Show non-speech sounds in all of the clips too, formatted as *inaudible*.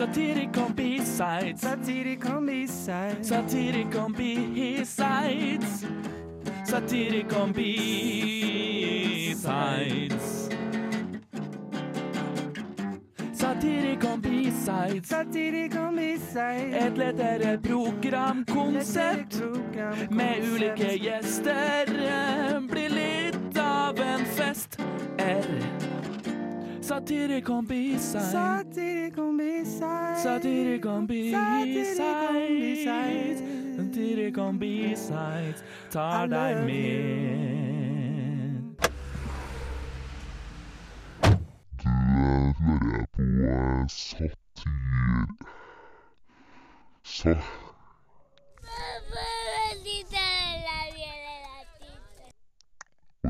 Satiricon B-sides. Satiricon B-sides. Satiricon B-sides. Satiricon B-sides. Satiricon B-sides. Satiricon B-sides. Et lettere programkonsept med ulike gjester. Blir litt av en fest. R. Satiricon B-sides. Satiricon B-sides tar deg med. Du hører på eh, satir... Så. Og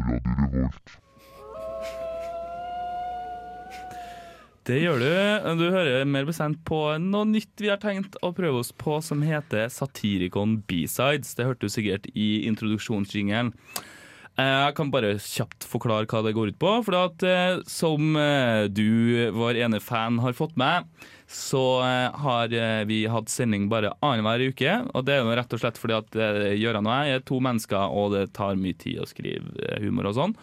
Radio Revolt. Det gjør du. Du hører mer bestemt på noe nytt vi har tenkt å prøve oss på, som heter Satirikon B-sides. Det hørte du sikkert i introduksjonsjingeren. Eh, Jeg kan bare kjapt forklare hva det går ut på. For at, eh, som eh, du, vår ene fan, har fått med, så eh, har vi hatt sending bare annenhver uke. Og det er jo rett og slett fordi at Gøran og jeg er to mennesker, og det tar mye tid å skrive humor og sånn.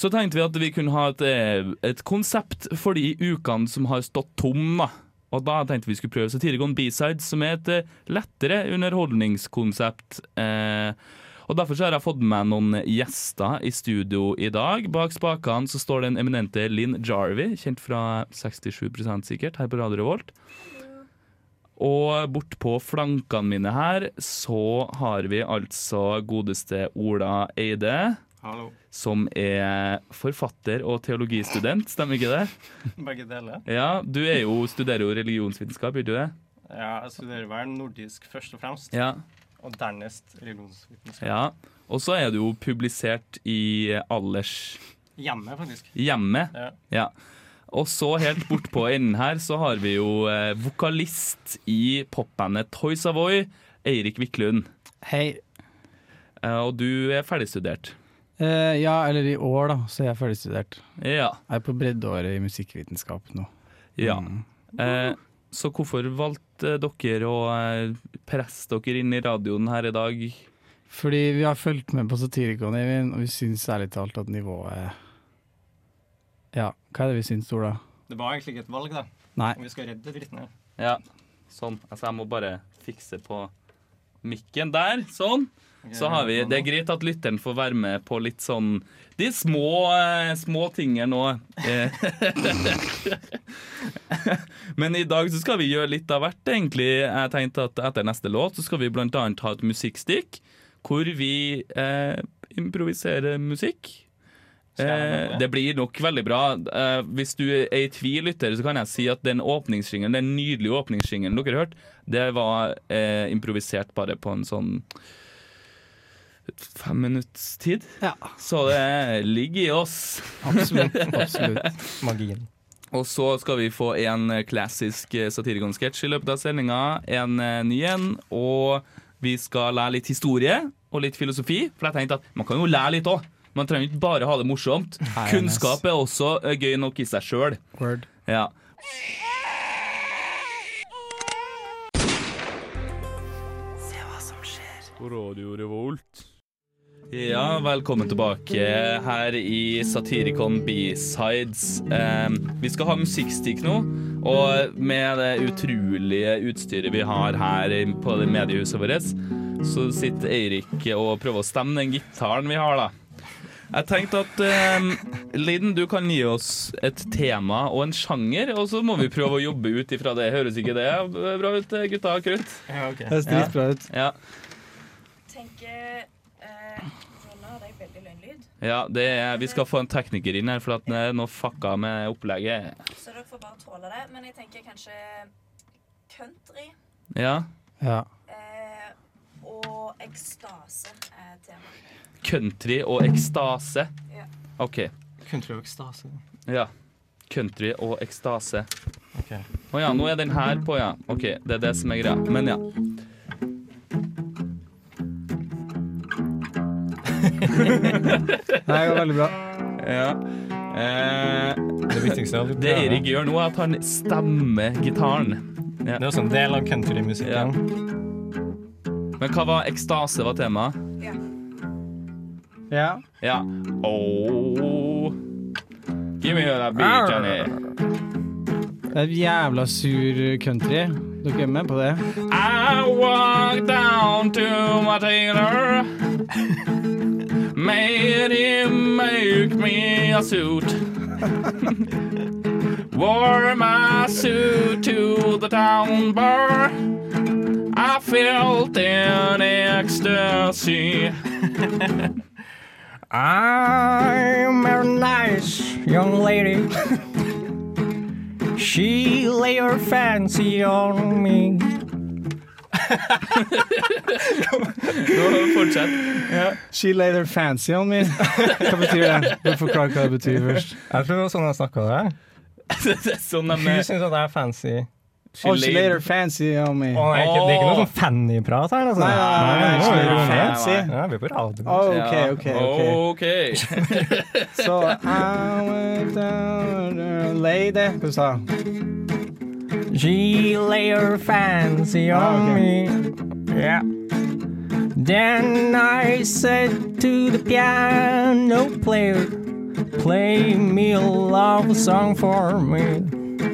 Så tenkte vi at vi kunne ha et, eh, et konsept for de ukene som har stått tom. da. Og da tenkte vi skulle prøve Satiricon B-side, som er et eh, lettere underholdningskonsept. Eh, og Derfor så har jeg fått med noen gjester i studio i dag. Bak spakene så står den eminente Linn Jarvey, kjent fra 67 sikkert, her på Radio Revolt. Og bortpå flankene mine her så har vi altså godeste Ola Eide Hallo. som er forfatter og teologistudent, stemmer ikke det? Begge deler. Ja, Du er jo, studerer jo religionsvitenskap, gjør du det? Ja, jeg studerer vel nordisk først og fremst, Ja. og dernest religionsvitenskap. ja. Og så er du jo publisert i Allers Hjemme, faktisk. hjemme. Ja. Ja. Og så helt bort på enden her så har vi jo eh, vokalist i popbandet Toy Savoy, Eirik Wiklund. Hei. Eh, og du er ferdigstudert. Eh, ja, eller i år, da, så er jeg ferdigstudert. Ja. Jeg er på breddeåret i musikkvitenskap nå. ja. Mm. Eh, så hvorfor valgte dere å eh, presse dere inn i radioen her i dag? Fordi vi har fulgt med på Satirikon, Eivind, og vi syns ærlig talt at nivået Ja, hva er det vi syns, Ola? Det var egentlig ikke et valg, da. Nei. Om vi skal redde dritten her. Ja, sånn. Altså, jeg må bare fikse på mikken der. Sånn. Så har vi, Det er greit at lytteren får være med på litt sånn de små, eh, små tingene nå. Eh, *laughs* Men i dag så skal vi gjøre litt av hvert, egentlig. Jeg tenkte at Etter neste låt så skal vi annet ha et musikkstikk hvor vi eh, improviserer musikk. Eh, det blir nok veldig bra. Eh, hvis du er i tvil, lytter, så kan jeg si at den åpningssingelen, den nydelige åpningssingelen dere hørte, det var eh, improvisert bare på en sånn fem minutts tid. Ja. Så det ligger i oss. Absolutt. *laughs* absolutt. Magien. Og så skal vi få en eh, klassisk Satirikon-sketsj i løpet av sendinga. En ny en. Og vi skal lære litt historie og litt filosofi. For jeg tenkte at man kan jo lære litt òg. Man trenger ikke bare ha det morsomt. Kunnskap er også eh, gøy nok i seg sjøl. Word. Ja. På Radio Revolt. Ja, velkommen tilbake her i Satirikon B-sides. Eh, vi skal ha musikkstikk nå, og med det utrolige utstyret vi har her på det mediehuset vårt, så sitter Eirik og prøver å stemme den gitaren vi har, da. Jeg tenkte at um, Linn, du kan gi oss et tema og en sjanger, og så må vi prøve å jobbe ut ifra det. Høres ikke det bra ut, gutta krutt? Ja, ok. Det ser dritbra ut. Ja. tenker eh, Nå hadde veldig løgnlyd, ja det er, vi skal få en tekniker inn her, for at det er noe fucka med opplegget. så dere får bare tåle det. Men jeg tenker kanskje country Ja. Ja. eh, og ekstase er tema. Country og ekstase. Ja. OK. Country og ekstase. Ja. Country og ekstase. Okay. Å ja, nå er den her på, ja. OK, det er det som er greia. Men ja. Nei, det var veldig bra. ja. Eh, Det viktigste er det Erik gjør nå, er at han stemmer gitaren. Ja. Det er også en del av countrymusikken. Men hva var ekstase var temaet? Ja. Ja. Oh. Give me that beat, Johnny. Det er jævla sur country. Dere er med på det? I walk down to my tailor. Made him make me a suit. Wore my suit to the town bar. I felt an ecstasy. I'm a nice young lady. She lay her fancy on me. Nå Fortsett. She laid her fancy on me. *laughs* Hva betyr det? Du forklarer hva det betyr først. Jeg tror det var sånn jeg snakka det. *laughs* Det er sånn de Hun syns at jeg er fancy. Oh, she laid her fancy on me. Å, nei, ikke, det er ikke noe sånn fanny-prat her. Altså. Nei, nei, nei, nå er her rolig. fancy. Ja, vi er på radio. Oh, OK, OK. ok *laughs* OK. Så I went down there, lady Hva sa du? She lay her fancy on Ah, me. Yeah. Then I said to the piano player, play me a love song for me.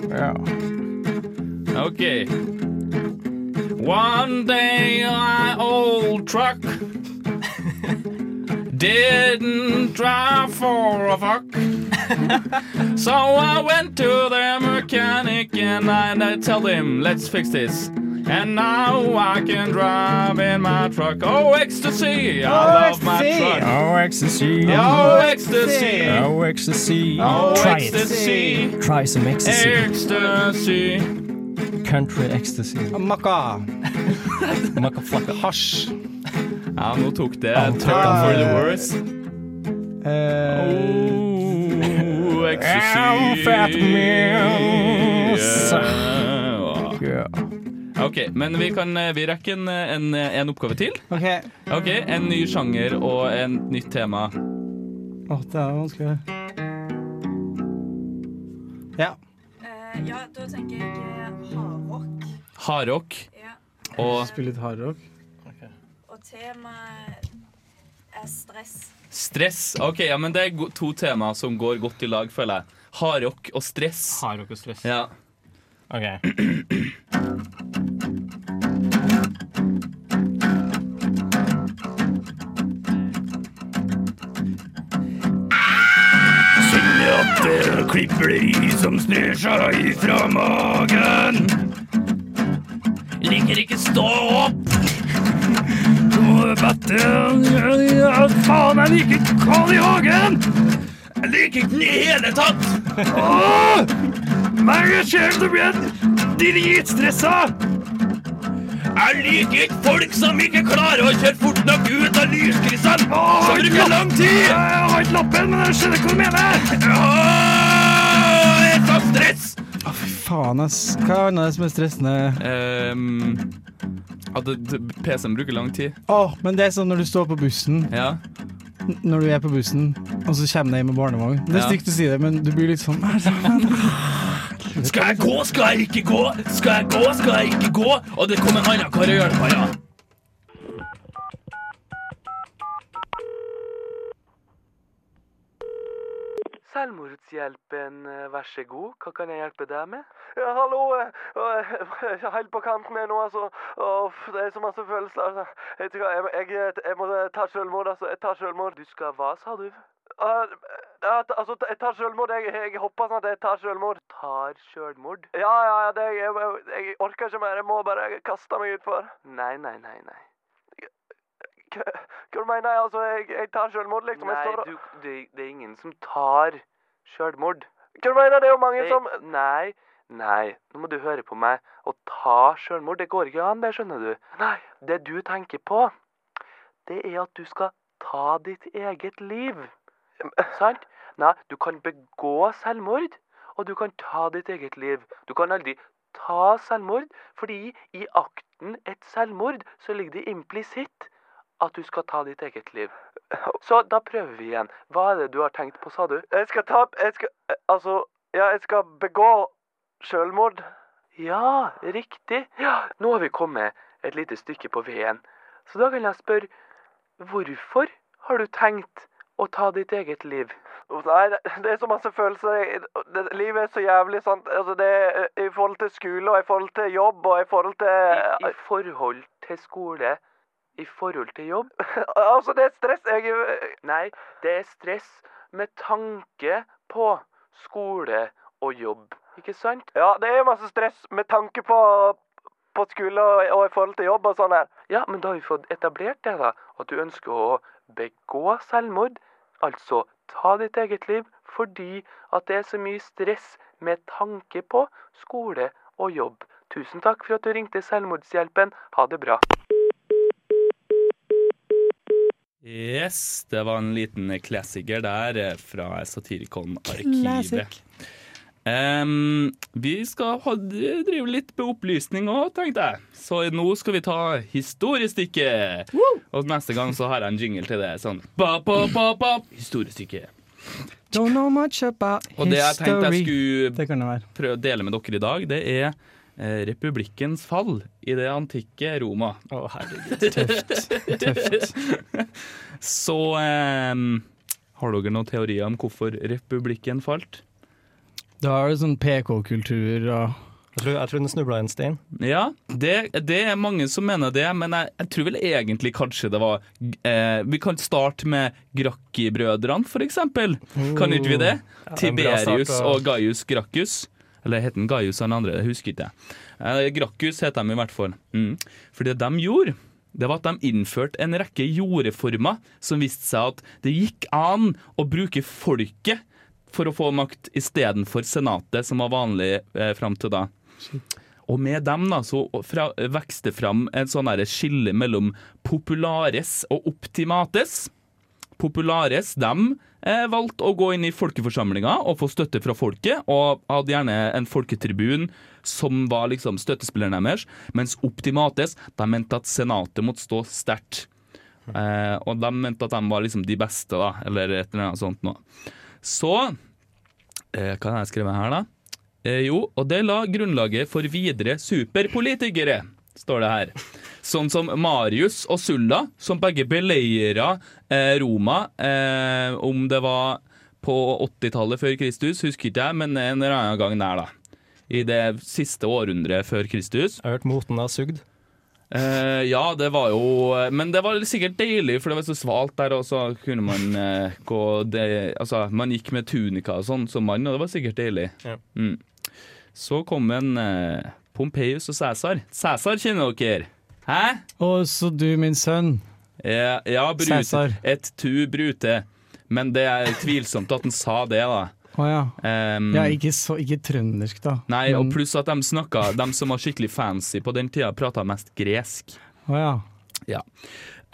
Yeah. Okay. One day my old truck *laughs* didn't drive for a fuck. *laughs* so I went to the mechanic and I, and I told him, let's fix this. And now I can drive in my truck. Oh, ecstasy! I Oh, love my ecstasy. truck. Oh, ecstasy. Oh, ecstasy! Oh, ecstasy. Oh, Try it. ecstasy! Try some ecstasy. Ecstasy! Country ecstasy. *laughs* Makka. Motherfucker. Hasj. Ja, nå tok det Oh, turn for the worse. Uh, Oh, ecstasy. I'm fat man. Yeah. Yeah. OK, men vi, kan, eh, vi rekker en, en, en oppgave til. OK. Ok, En ny sjanger og en nytt tema. Å, det er vanskelig. Ja. Uh, ja, da tenker jeg eh, hardrock. Ja. og Spille litt hardrock. Og temaet er stress. stress. Ok, ja, men Det er to temaer som går godt i lag, føler jeg. Hardrock og stress. Hardrock og stress? Ja. Ok. Klipper som snur seg ifra magen. Liker ikke stå opp. Ja, faen, jeg liker ikke Carl I. Hagen! Jeg liker ikke den i hele tatt. Åh! Jeg ser den, så blir dritstressa. Jeg liker ikke folk som ikke klarer å kjøre fort nok ut av lyskryssene. Som bruker lang tid. Jeg har ikke lappen, men jeg skjønner hva du mener. Åh, faen, ass. Hva annet er det som er stressende? at PC-en bruker lang tid. Oh, men det er sånn når du står på bussen, Ja. når du er på bussen, og så kommer deg med barnevogn. Det er Ja. stygt å si det, men du blir litt sånn Skal jeg gå, skal jeg ikke gå? Skal jeg gå, skal jeg ikke gå? Og det kommer en annen kar og hjelper meg, ja. Selvmordshjelpen, eh, vær så god. Hva kan jeg hjelpe deg med? Ja, hallo. jeg er Helt på kanten her nå, altså. Uff, det er så masse følelser. altså. Jeg, tror jeg, jeg, jeg må ta selvmord, altså. Jeg tar selvmord. Du skal hva, sa du? Uh, altså, jeg tar selvmord. Jeg, jeg hopper sånn at jeg tar selvmord. Tar selvmord? Ja, ja, ja. Det, jeg, jeg, jeg orker ikke mer. Jeg må bare kaste meg utfor. Nei, nei, nei, nei. Hva hva du mener jeg? Altså, jeg, jeg tar selvmord, liksom. Jeg Nei, står og... du, det, det er ingen som tar selvmord. Hva du mener Det er jo mange Det- som Nei, nei, nå må du høre på meg. Å ta selvmord, det går ikke an, det skjønner du. Nei, det du tenker på, det er at du skal ta ditt eget liv. Sant? Nei, du kan begå selvmord, og du kan ta ditt eget liv. Du kan aldri ta selvmord, fordi i akten et selvmord så ligger det implisitt at du skal ta ditt eget liv. Så da prøver vi igjen. Hva er det du har tenkt på, sa du? Jeg skal ta Jeg skal Altså, ja, jeg skal begå selvmord. Ja, riktig. Ja, nå har vi kommet et lite stykke på veien. Så da kan jeg spørre, hvorfor har du tenkt å ta ditt eget liv? Nei, det- er så masse følelser. Livet er så jævlig, sant. Altså, det er eh, i forhold til skole og i forhold til jobb og i forhold I, I forhold til skole? I forhold til jobb? *laughs* Altså, det er stress. Jeg er Nei, det er stress med tanke på skole og jobb. Ikke sant? Ja, det er masse stress med tanke på, på skole og, og i forhold til jobb og sånn her. Ja, men da har vi fått etablert det, da. At du ønsker å begå selvmord. Altså ta ditt eget liv fordi at det er så mye stress med tanke på skole og jobb. Tusen takk for at du ringte Selvmordshjelpen. Ha det bra. Yes, det var en liten klassiker der eh, fra Satirikon-arkivet. Um, vi skal ha, drive litt med opplysning òg, tenkte jeg. Så nå skal vi ta historiestykket. Og neste gang så har jeg en jingle til det. Sånn ba, ba, ba, ba, historiestykket. Don't know much about Og det jeg tenkte jeg skulle prøve å dele med dere i dag, det er eh, republikkens fall i det antikke Roma. Å, herregud. Så em, har dere noen teorier om hvorfor republikken falt? Da er det sånn PK-kultur og Jeg tror, jeg tror den snubla i en stein. Ja, det, det er mange som mener det, men jeg, jeg tror vel egentlig kanskje det var eh, Vi kan starte med Gracchi-brødrene, for eksempel. Kan ikke vi det? Ja, bra Tiberius start, og Gaius Gracchus. Eller het han Gaius eller den andre? Det husker ikke. Eh, Gracchus het de i hvert fall. Mm. For det de gjorde, det var at de innførte en rekke jordreformer som viste seg at det gikk an å bruke folket for å få makt istedenfor senatet, som var vanlig eh, fram til da. Og med dem da, så fra, vekste fram en sånn skille mellom populares og optimates. Populares de eh, valgte å gå inn i folkeforsamlinga og få støtte fra folket, og hadde gjerne en folketribun som var liksom støttespilleren deres, mens optimates de mente at senatet måtte stå sterkt. Eh, og de mente at de var liksom de beste, da, eller et eller annet sånt noe. Så eh, Hva har jeg skrevet her, da? Eh, jo, og det la grunnlaget for videre superpolitikere, står det her. Sånn som Marius og Sulla, som begge beleira eh, Roma, eh, om det var på 80-tallet før Kristus, husker ikke jeg, men en eller annen gang der, da. I det siste århundret før Kristus. Jeg har hørt moten har sugd. Eh, ja, det var jo Men det var sikkert deilig, for det var så svalt der, og så kunne man eh, gå det, Altså, man gikk med tunika og sånn som mann, og det var sikkert deilig. Ja. Mm. Så kom en eh, Pompeius og Cæsar. Cæsar kjenner dere? Hæ? Og så du, min sønn. Ja, ja brute. Cæsar. Et tu brute. Men det er tvilsomt at han sa det, da. Å ja. Um, ja ikke, så, ikke trøndersk, da. Nei, og pluss at de snakka De som var skikkelig fancy på den tida, prata mest gresk. Oh, ja. Ja.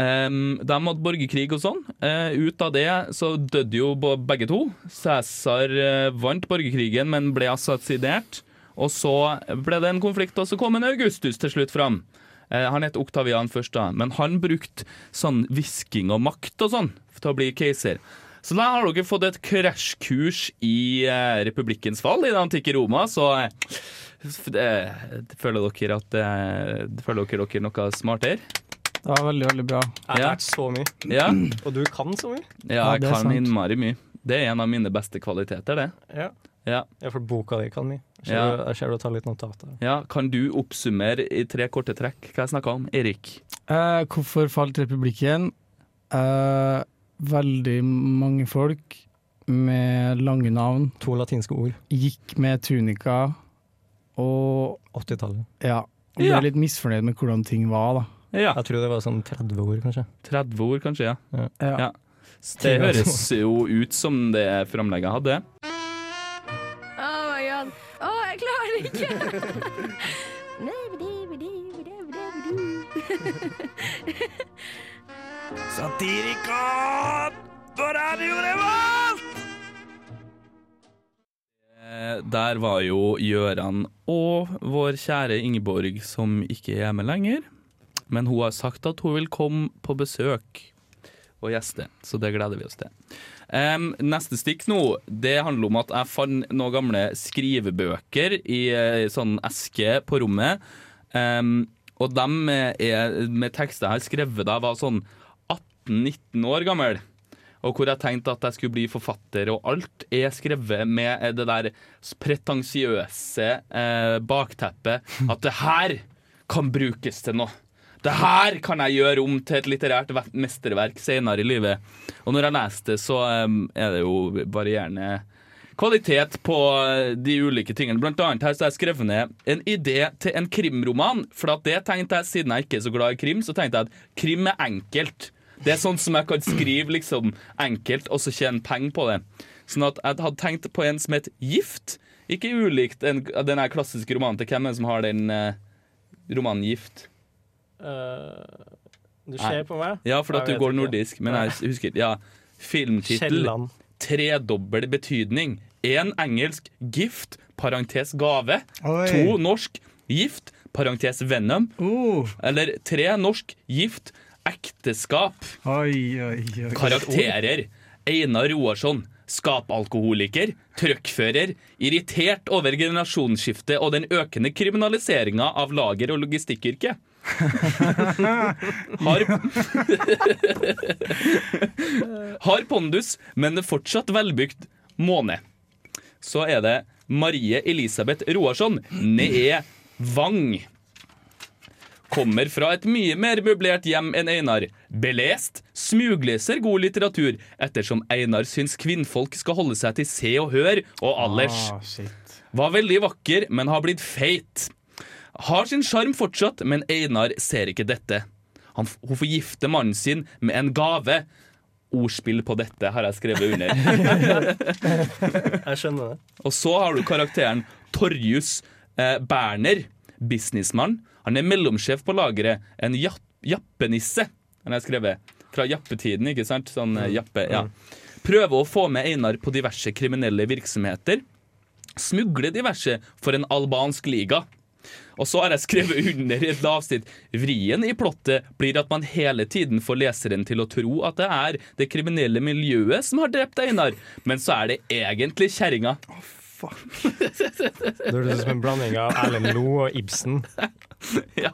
Um, de hadde borgerkrig og sånn. Uh, ut av det så døde jo begge to. Cæsar uh, vant borgerkrigen, men ble assassinert. Og så ble det en konflikt, og så kom en Augustus til slutt fram. Uh, han het Oktavian først, da, men han brukte sånn hvisking og makt og sånn til å bli keiser. Så da har dere fått et krasjkurs i eh, republikkens fall i det antikke Roma, så eh, eh, føler dere at eh, føler dere dere noe smartere? Det var veldig, veldig bra. Jeg har lært så mye. Ja. Og du kan så mye. Ja, jeg kan sant. innmari mye. Det er en av mine beste kvaliteter, det. Ja. Ja. Ja, for boka di kan mye. Jeg ser, Ja. du tar litt notater. ja. Kan du oppsummere i tre korte trekk hva jeg snakka om? Erik? Eh, hvorfor falt republikken? Eh, veldig mange folk med lange navn To latinske ord. gikk med tunika og 80-tallet. ja. Og Ja. ble litt misfornøyd med hvordan ting var, da. Ja. Jeg tror det var sånn 30 ord, kanskje. 30 ord, kanskje? ja. Ja. Ja. Det høres jo ut som det framlegget hadde. Oh my god. Å, jeg klarer det ikke! *laughs* *laughs* Satirikon på Radio Revolt! Eh, Der var jo Gjøran og vår kjære Ingeborg som ikke er hjemme lenger. men hun har sagt at hun vil komme på besøk og gjeste, så det gleder vi oss til. Um, neste stikk nå, det handler om at jeg fant noen gamle skrivebøker i ei sånn eske på rommet. Um, og de er med tekster jeg har skrevet da jeg var sånn 18-19 år gammel. Og hvor jeg tenkte at jeg skulle bli forfatter, og alt er skrevet med det der pretensiøse eh, bakteppet at det her kan brukes til noe. Det her kan jeg gjøre om til et litterært mesterverk senere i livet. Og når jeg leste det, så eh, er det jo varierende kvalitet på eh, de ulike tingene. Blant annet her så har jeg skrevet ned en idé til en krimroman. For at det tenkte jeg, siden jeg ikke er så glad i krim, så tenkte jeg at krim er enkelt. Det er sånn som jeg kan skrive liksom enkelt, og så tjene penger på det. Sånn at jeg hadde tenkt på en som het Gift. Ikke ulikt en, den her klassiske romanen til hvem er det som har den eh, romanen Gift. Uh, du ser på meg? Ja, for at Jeg du går ikke. nordisk, men jeg husker Ja. Filmtittel tredobbel betydning. Én engelsk gift, parentes gave. Oi. To norsk gift, parentes venom. Uh. Eller tre norsk gift, ekteskap. Oi, oi, oi. Karakterer. Einar Roarsson. Skapalkoholiker, trøkkfører, irritert over generasjonsskiftet og den økende kriminaliseringa av lager- og logistikkyrket. *laughs* Har *laughs* Har pondus, men fortsatt velbygd måne. Så er det Marie Elisabeth Roarsson, née Vang. Kommer fra et mye mer møblert hjem enn Einar. Belest, smugleser god litteratur, ettersom Einar syns kvinnfolk skal holde seg til Se og Hør og Allers. Ah. Var veldig vakker, men har blitt feit. Har sin sjarm fortsatt, men Einar ser ikke dette. Han, hun forgifter mannen sin med en gave. Ordspill på dette har jeg skrevet under. *laughs* Jeg skjønner det. Og så har du karakteren Torjus eh, Berner, businessmann. Han er mellomsjef på lageret. En japp, jappenisse, har skrevet. Fra jappetiden, ikke sant? Sånn eh, jappe, ja. Prøve å få med Einar på diverse kriminelle virksomheter. Smugle diverse for en albansk liga. Og så har jeg skrevet *laughs* under et avsnitt Vrien i plottet blir at man hele tiden får leseren til å tro at det er det kriminelle miljøet som har drept Einar, men så er det egentlig kjerringa. *laughs* Det høres ut som en blanding av Erlend Lo og Ibsen. *laughs* Ja.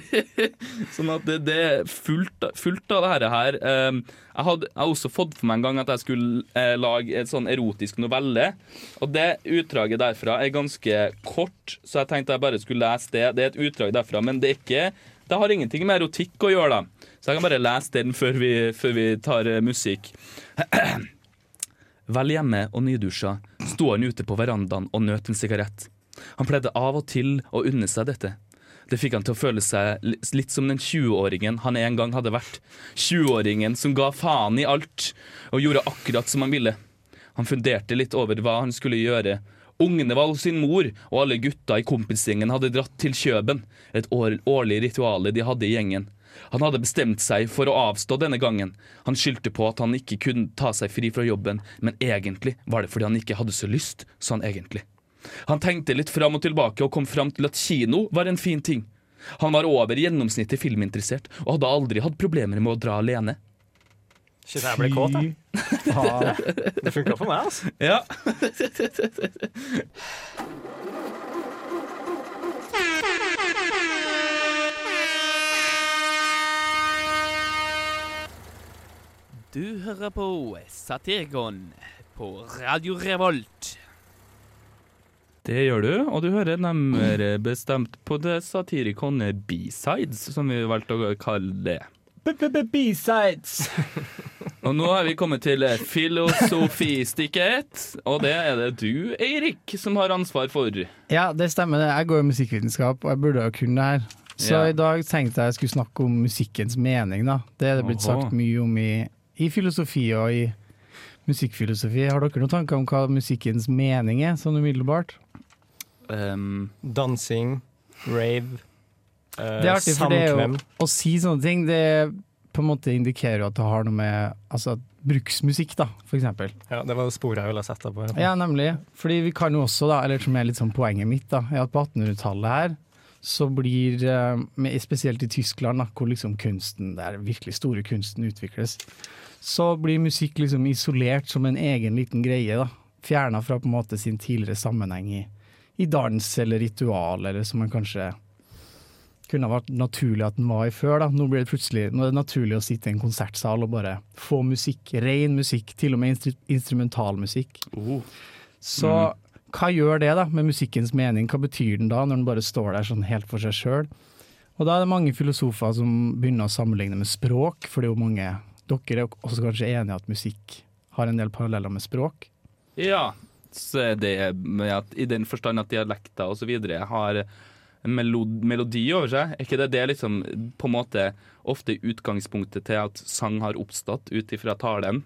*laughs* sånn at det, det er fullt, av det her. Um, jeg, hadde, jeg også fått for meg en gang at jeg skulle eh, lage et sånn erotisk novelle. Og det utdraget derfra er ganske kort, så jeg tenkte jeg bare skulle lese det. Det er et utdrag derfra, men det er ikke det har ingenting med erotikk å gjøre, da. Så jeg kan bare lese den før vi, før vi tar eh, musikk. *clears throat* Vel hjemme og nydusja sto han ute på verandaen og nøt en sigarett. Han pleide av og til å unne seg dette. Det fikk han til å føle seg litt som den 20-åringen han en gang hadde vært. 20-åringen som ga faen i alt og gjorde akkurat som han ville. Han funderte litt over hva han skulle gjøre. Ungene var hos sin mor, og alle gutta i kompisgjengen hadde dratt til Kjøben, et årlig rituale de hadde i gjengen. Han hadde bestemt seg for å avstå denne gangen. Han skyldte på at han ikke kunne ta seg fri fra jobben, men egentlig var det fordi han ikke hadde så lyst, sånn egentlig. Han tenkte litt fram og tilbake og kom fram til at kino var en fin ting. Han var over gjennomsnittet filminteressert og hadde aldri hatt problemer med å dra alene. Shit, jeg ble kåt, jeg. Det funka for meg, altså. Ja. Du hører på Satirgon på Radio Revolt. Det gjør du, og du hører nærmere bestemt på det satirikone B-sides, som vi valgte å kalle det. B-b-b-b-sides. *laughs* Og nå har vi kommet til filosofistikket, og det er det du, Eirik, som har ansvar for. Ja, det stemmer. det. Jeg går i musikkvitenskap, og jeg burde jo kunne det her. Så Ja. i dag tenkte jeg jeg skulle snakke om musikkens mening. da. Det er det blitt Oho. sagt mye om i, i filosofi og i musikkfilosofi. Har dere noen tanker om hva musikkens mening er, sånn umiddelbart? Um, Dansing, rave, uh, Det er artig, for det er jo å si sånne ting, det på en måte indikerer jo at det har noe med altså, bruksmusikk, da, for eksempel. Ja, det var det sporet jeg ville sette på. Ja, nemlig. Fordi vi kan jo også, da, eller som er litt sånn poenget mitt, da, er at på 1800-tallet her, så blir, eh, spesielt i Tyskland, da, hvor liksom kunsten, der virkelig store kunsten utvikles, så blir musikk liksom isolert som en egen liten greie. da. Fjerna fra på en måte sin tidligere sammenheng i, i dans eller ritual, eller som man kanskje kunne vært naturlig at den var i før. da. Nå blir det plutselig nå er det naturlig å sitte i en konsertsal og bare få musikk, ren musikk, til og med instru instrumentalmusikk. Oh. Så hva gjør det da med musikkens mening? Hva betyr den da, når den bare står der sånn helt for seg sjøl? Og da er det mange filosofer som begynner å sammenligne med språk, for det er jo mange Dere er også kanskje enige at musikk har en del paralleller med språk? Ja, så er det med at, i den forstand at dialekter osv. har melodi over seg. Er ikke det det liksom på en måte ofte utgangspunktet til at sang har oppstått ut ifra talen?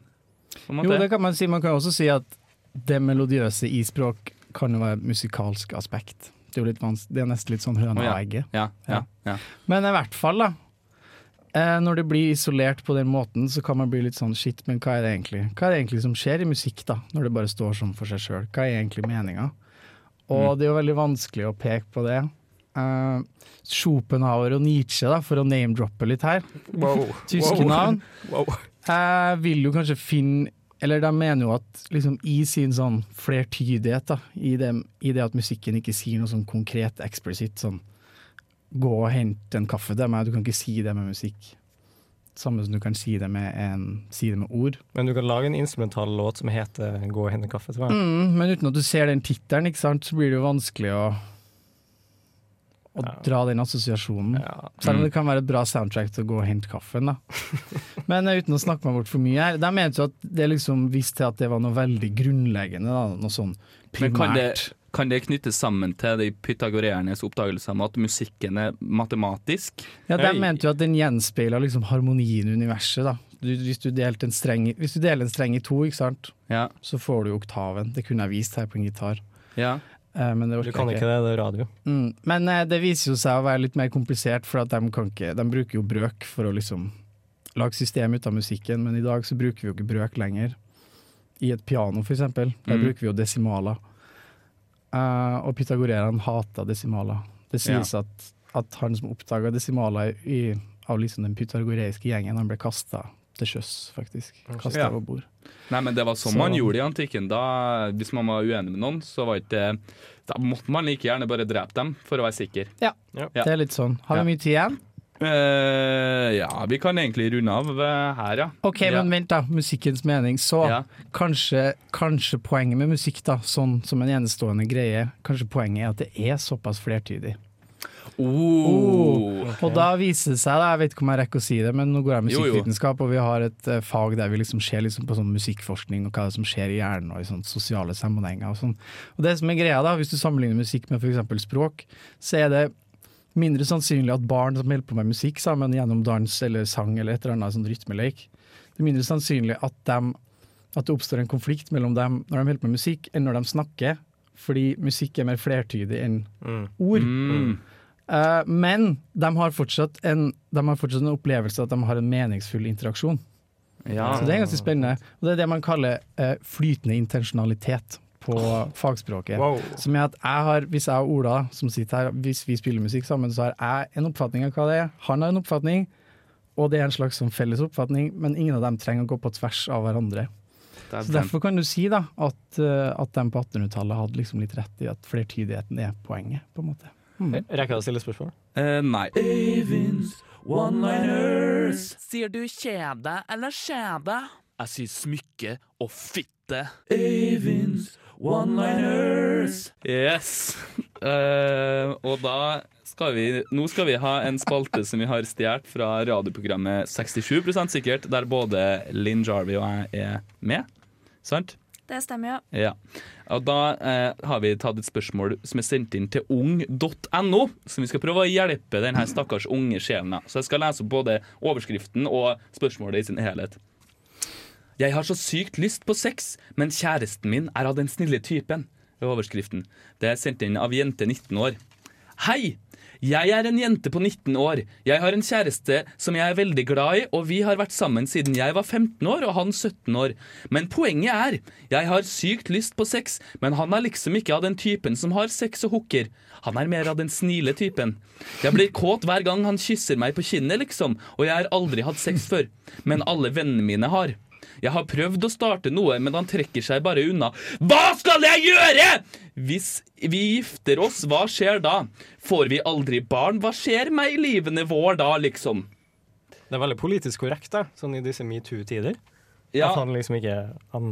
Jo, det kan man si. Man kan også si at det melodiøse i språk kan jo være musikalsk aspekt. Det er jo litt vanskelig. det er nesten litt sånn høna og egget. Ja, ja, ja. Men i hvert fall, da. Eh, når det blir isolert på den måten, så kan man bli litt sånn shit, men hva er det egentlig Hva er det egentlig som skjer i musikk, da? Når det bare står sånn for seg sjøl. Hva er egentlig meninga? Og Mm. det er jo veldig vanskelig å peke på det. Eh, Schopenhauer og Nietzsche, da, for å name-droppe litt her. *laughs* Tyske navn. *laughs* Jeg vil jo kanskje finne Eller de mener jo at liksom i sin sånn flertydighet, da, i det, i det at musikken ikke sier noe sånn konkret, eksplisitt sånn Gå og hente en kaffe til meg. Du kan ikke si det med musikk. Samme som du kan si det med, en, si det med ord. Men du kan lage en instrumental låt som heter 'Gå og hente kaffe' til meg. Mm, men uten at du ser den tittelen, så blir det jo vanskelig å, å Ja. dra den assosiasjonen. Ja. Selv om det kan være et bra soundtrack til å gå og hente kaffen. da. *laughs* Men eh, uten å snakke meg bort for mye her, de mente jo at det liksom viste til at det var noe veldig grunnleggende. da, Noe sånn Men kan det, primært. Kan det knyttes sammen til de pythagoreernes oppdagelse om at musikken er matematisk? Ja, De mente jo at den gjenspeiler liksom harmonien i universet. da. Du, hvis, du delte en streng, hvis du deler en streng i to, ikke sant, Ja. så får du jo oktaven. Det kunne jeg vist her på en gitar. ja. Eh, men det Du kan ikke det, det er radio. Mm. Men eh, det viser jo seg å være litt mer komplisert, for at de, kan ikke, de bruker jo brøk for å liksom lage system ut av musikken, men i dag så bruker vi jo ikke brøk lenger. I et piano, for eksempel. Der Mm. bruker vi jo desimaler. Eh, og pythagorerene hata desimaler. Det sies at, at han som oppdaga desimaler av liksom den pythagoreiske gjengen, han ble kasta til sjøs, faktisk. Kasta Ja. over bord. Nei, men det var sånn Så- man gjorde i antikken. Da, hvis man var uenig med noen, så var ikke Da måtte man like gjerne bare drepe dem, for å være sikker. Ja, Ja. det er litt sånn. Har vi mye tid igjen? Eh, ja, vi kan egentlig runde av eh, her, ja. OK, ja. men vent, da. Musikkens mening. Så Ja. kanskje, kanskje poenget med musikk, da, sånn som en enestående greie, kanskje poenget er at det er såpass flertydig. Oh. Og da viser det seg, da, jeg vet ikke om jeg rekker å si det, men nå går jeg musikkvitenskap, og vi har et uh, fag der vi liksom ser liksom på sånn musikkforskning og hva som skjer i hjernen og i sånne sosiale sammenhenger. Og, sånn. og det som er greia, da, hvis du sammenligner musikk med f.eks. språk, så er det mindre sannsynlig at barn som holder på med musikk sammen gjennom dans eller sang eller et eller annet sånn rytmeleik, det er mindre sannsynlig at, dem, at det oppstår en konflikt mellom dem når de holder på med musikk, enn når de snakker. Fordi musikk er mer flertydig enn Mm. ord. Mm. Uh, men de har, fortsatt en, de har fortsatt en opplevelse at de har en meningsfull interaksjon. Ja. Så det er ganske spennende. Og det er det man kaller uh, flytende intensjonalitet på *laughs* fagspråket. Wow. Som er at jeg har, Hvis jeg og Ola som sitter her, hvis vi spiller musikk sammen, så har jeg en oppfatning av hva det er. Han har en oppfatning, og det er en slags sånn felles oppfatning, men ingen av dem trenger å gå på tvers av hverandre. Er Så Derfor kan du si da at, eh, at de på 1800-tallet hadde liksom litt rett i at flertydigheten er poenget. på en måte. Mm. Rekker jeg å stille spørsmål? Uh, nei. Øyvinds one-liners. Sier du kjede eller skjede? Jeg sier smykke og fitte. Øyvinds one-liners. Yes. Uh, *laughs* og da skal vi Nå skal vi ha en spalte som vi har stjålet fra radioprogrammet 67% sikkert, der både Linn Jarvey og jeg er med. Sant? Det stemmer, ja. Ja. Og da eh, har vi tatt et spørsmål som er sendt inn til ung.no, som vi skal prøve å hjelpe denne stakkars unge sjelen. Så jeg skal lese opp både overskriften og spørsmålet i sin helhet. Jeg har så sykt lyst på sex, men kjæresten min er av den snille typen. er Overskriften. Det er sendt inn av jente 19 år. Hei! Jeg er en jente på 19 år. Jeg har en kjæreste som jeg er veldig glad i, og vi har vært sammen siden jeg var 15 år og han 17 år. Men poenget er, jeg har sykt lyst på sex, men han er liksom ikke av den typen som har sex og hooker. Han er mer av den snile typen. Jeg blir kåt hver gang han kysser meg på kinnet, liksom, og jeg har aldri hatt sex før. Men alle vennene mine har. Jeg har prøvd å starte noe, men han trekker seg bare unna. Hva skal jeg gjøre?! Hvis vi gifter oss, hva skjer da? Får vi aldri barn? Hva skjer med livene vår da, liksom? Det er veldig politisk korrekt, da, sånn i disse metoo-tider. Ja, At han liksom ikke Han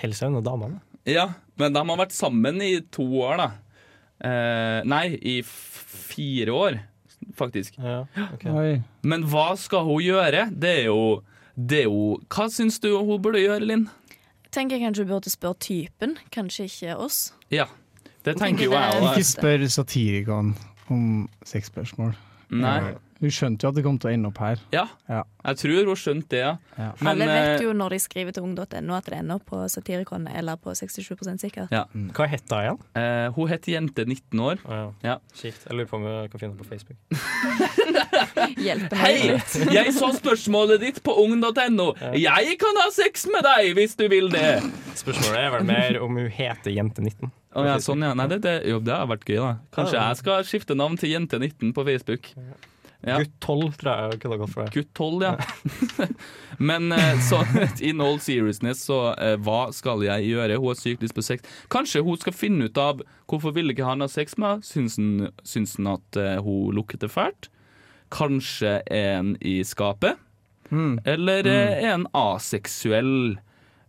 holder seg unna damene. ja, men de har vært sammen i to år, da. Eh, nei, i f fire år, faktisk. Ja, ok. Men hva skal hun gjøre? Det er jo, det er jo Hva syns du hun burde gjøre, Linn? Tenker jeg kanskje hun burde spørre typen, kanskje ikke oss. Ja, det tenker jo jeg òg. Ikke spør satirikeren om sexspørsmål. Nei. Hun skjønte jo at det kom til å ende opp her. Ja, Ja. jeg tror hun skjønte det, ja. Ja. Men, Alle vet eh, jo når de skriver til ung.no at det ender på Satirikon eller på 67% sikker. Ja. Hva het hun igjen? eh, Hun het Jente 19 år. Oh, ja. Ja. Kjipt. Jeg lurer på om jeg kan finne henne på Facebook. *laughs* Hjelper Hei! litt. Jeg så spørsmålet ditt på ung.no. Jeg kan ha sex med deg hvis du vil det. Spørsmålet er vel mer om hun heter Jente19. Oh, ja, sånn ja. Nei, det, det, jo, det har vært gøy, da. Kanskje jeg skal skifte navn til Jente19 på Facebook. Ja. Gutt 12 tror jeg kunne gått for det. Gutt 12, ja. *laughs* Men eh, så *laughs* in all seriousness, så eh, hva skal jeg gjøre? Hun har sykt lyst på sex. Kanskje hun skal finne ut av hvorfor ville ikke han ha sex med henne? Syns han, at eh, hun lukter fælt? Kanskje er han i skapet? Mm. Eller eh, er han aseksuell?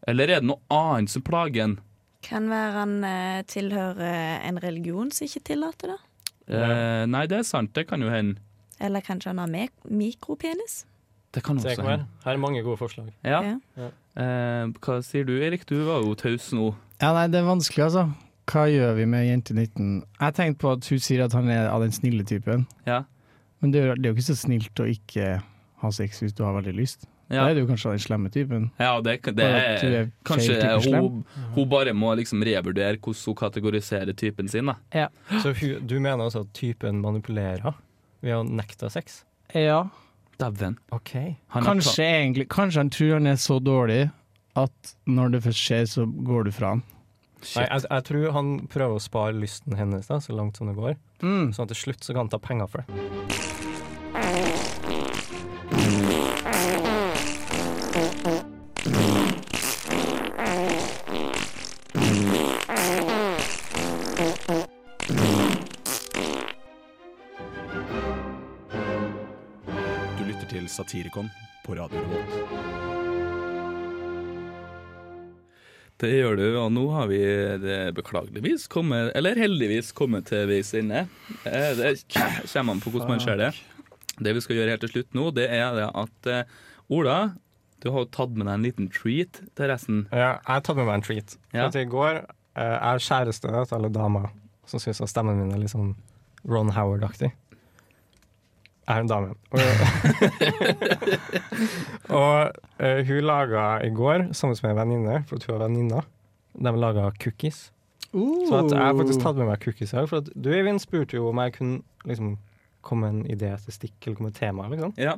Eller er det noe annet som plager han? Kan være han tilhører en religion som ikke tillater det. Eh, nei, det er sant. Det kan jo hende. Eller kanskje han har mikropenis. Det kan også hende. Her er mange gode forslag. Ja. Ja. Eh, hva sier du, Erik? Du var jo taus nå. Ja, nei, det er vanskelig, altså. Hva gjør vi med jente 19? Jeg tenkte på at hun sier at han er av den snille typen. Ja. Men det er, jo- det er jo ikke så snilt å ikke ha sex hvis du har veldig lyst. Ja. Da er det jo kanskje av den slemme typen. Ja, det, det er er Kanskje type hun, hun bare må liksom revurdere hvordan hun kategoriserer typen sin. da Så hun, du mener altså at typen manipulerer ved å nekte sex? Ja, Dæven. Okay. Kanskje egentlig Kanskje han tror han er så dårlig at når det først skjer, så går du fra han. Nei, jeg, jeg tror han prøver å spare lysten hennes da, så langt som det går. Mm. Sånn at til slutt så kan han ta penger for det. Lytter til Satirikon på Radio Revolt. Det gjør du, og nå har vi det beklageligvis kommet, eller heldigvis kommet til veis ende. Eh, Det kommer an på hvordan man ser det. Det vi skal gjøre helt til slutt nå, det er det at eh, Ola, du har jo tatt med deg en liten treat til resten. Ja, jeg har tatt med meg en treat. For Ja. at I går eh, jeg er kjæreste til alle damer som syns stemmen min er litt sånn Ron Howard-aktig. Er en dame. Og, *laughs* og eh, hun laga i går, sammen med en venninne, for at hun er venninna, de laga cookies. Så at jeg har faktisk tatt med meg cookies her. For at du Eivind spurte jo om jeg kunne liksom komme med en idé til stikk, eller komme med tema. Liksom. Ja.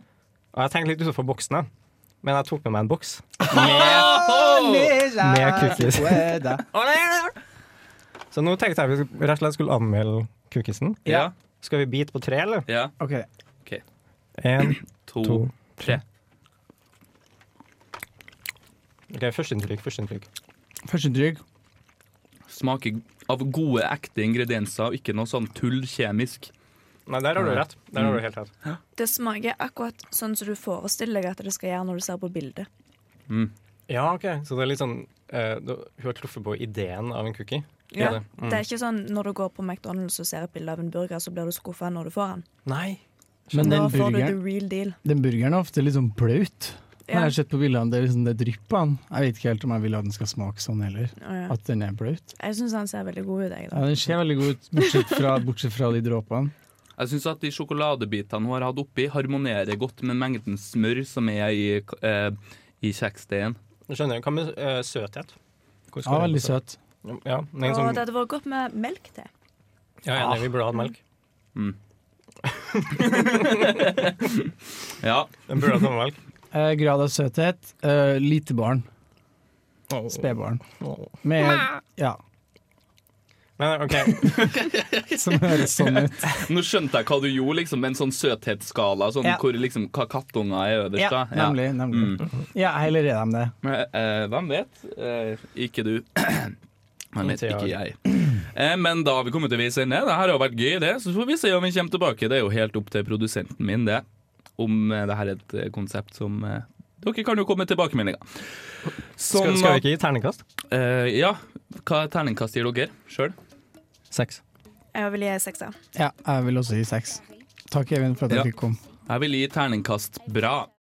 Og jeg tenkte litt utenfor boksen. Men jeg tok med meg en boks med, med cookies. *laughs* Så nå tenkte jeg vi rett og slett skulle anmelde cookiesen. Ja. Skal vi bite på tre, eller? ja. OK. Én, To, to, tre. OK, førsteinntrykk. Førsteinntrykk. Førsteinntrykk. Smaker av gode, ekte ingredienser, og ikke noe sånn tull kjemisk. Nei, der har du rett. Der har du helt rett. Det smaker akkurat sånn som du forestiller deg at det skal gjøre når du ser på bildet. Ja, OK. Så det er litt sånn uh, Hun har truffet på ideen av en cookie. Ja. Det? Mm. Det er ikke sånn når du går på McDonald's og ser et bilde av en burger, så blir du skuffa når du får den. Nei. Men Da den får du the burgeren, real deal. den burgeren er ofte litt sånn blaut. Ja. jeg har sett på bildene, det er liksom det drypper han. Jeg vet ikke helt om jeg vil at den skal smake sånn heller. Oh, ja. At den er blaut. Jeg syns han ser veldig god ut, jeg. Ja, den ser veldig god ut, bortsett fra, *laughs* bortsett fra de dråpene. Jeg syns at de sjokoladebitene hun har hatt oppi, harmonerer godt med mengden smør som er i, eh, i kjeksdeigen. Skjønner. Hva med eh, søthet? Ja, veldig søt. Ja, sånn, det hadde vært godt med melk til. ja, ja, vil vi burde hatt melk. Mm. *laughs* Ja. Den burde ha tommelmelk. Eh, grad av søthet, eh, lite barn. Spedbarn. Med Ja, Men OK. *laughs* som høres sånn ut. Nå skjønte jeg hva du gjorde, liksom, med en sånn søthetsskala. Sånn, Ja. hvor liksom, hva kattunger er øverst. Ja, da. nemlig. nemlig. Mm. Ja, heller er de det? Men, eh, hvem vet? Eh, ikke du. *clears throat* Men vet Ikke ikke jeg. *clears throat* Eh, men da har vi kommet til veis ende. Det her har jo vært gøy, det. Så får vi se om vi kommer tilbake. Det er jo helt opp til produsenten min, det. Om eh, det her er et eh, konsept som Dere kan jo komme med tilbakemeldinger. Skal, skal vi ikke gi terningkast? Uh, ja. Hva terningkast gir dere sjøl? Seks. Jeg vil gi seks, Ja, jeg vil også gi seks. Takk, Even, for at jeg Ja. fikk komme. Jeg vil gi terningkast bra.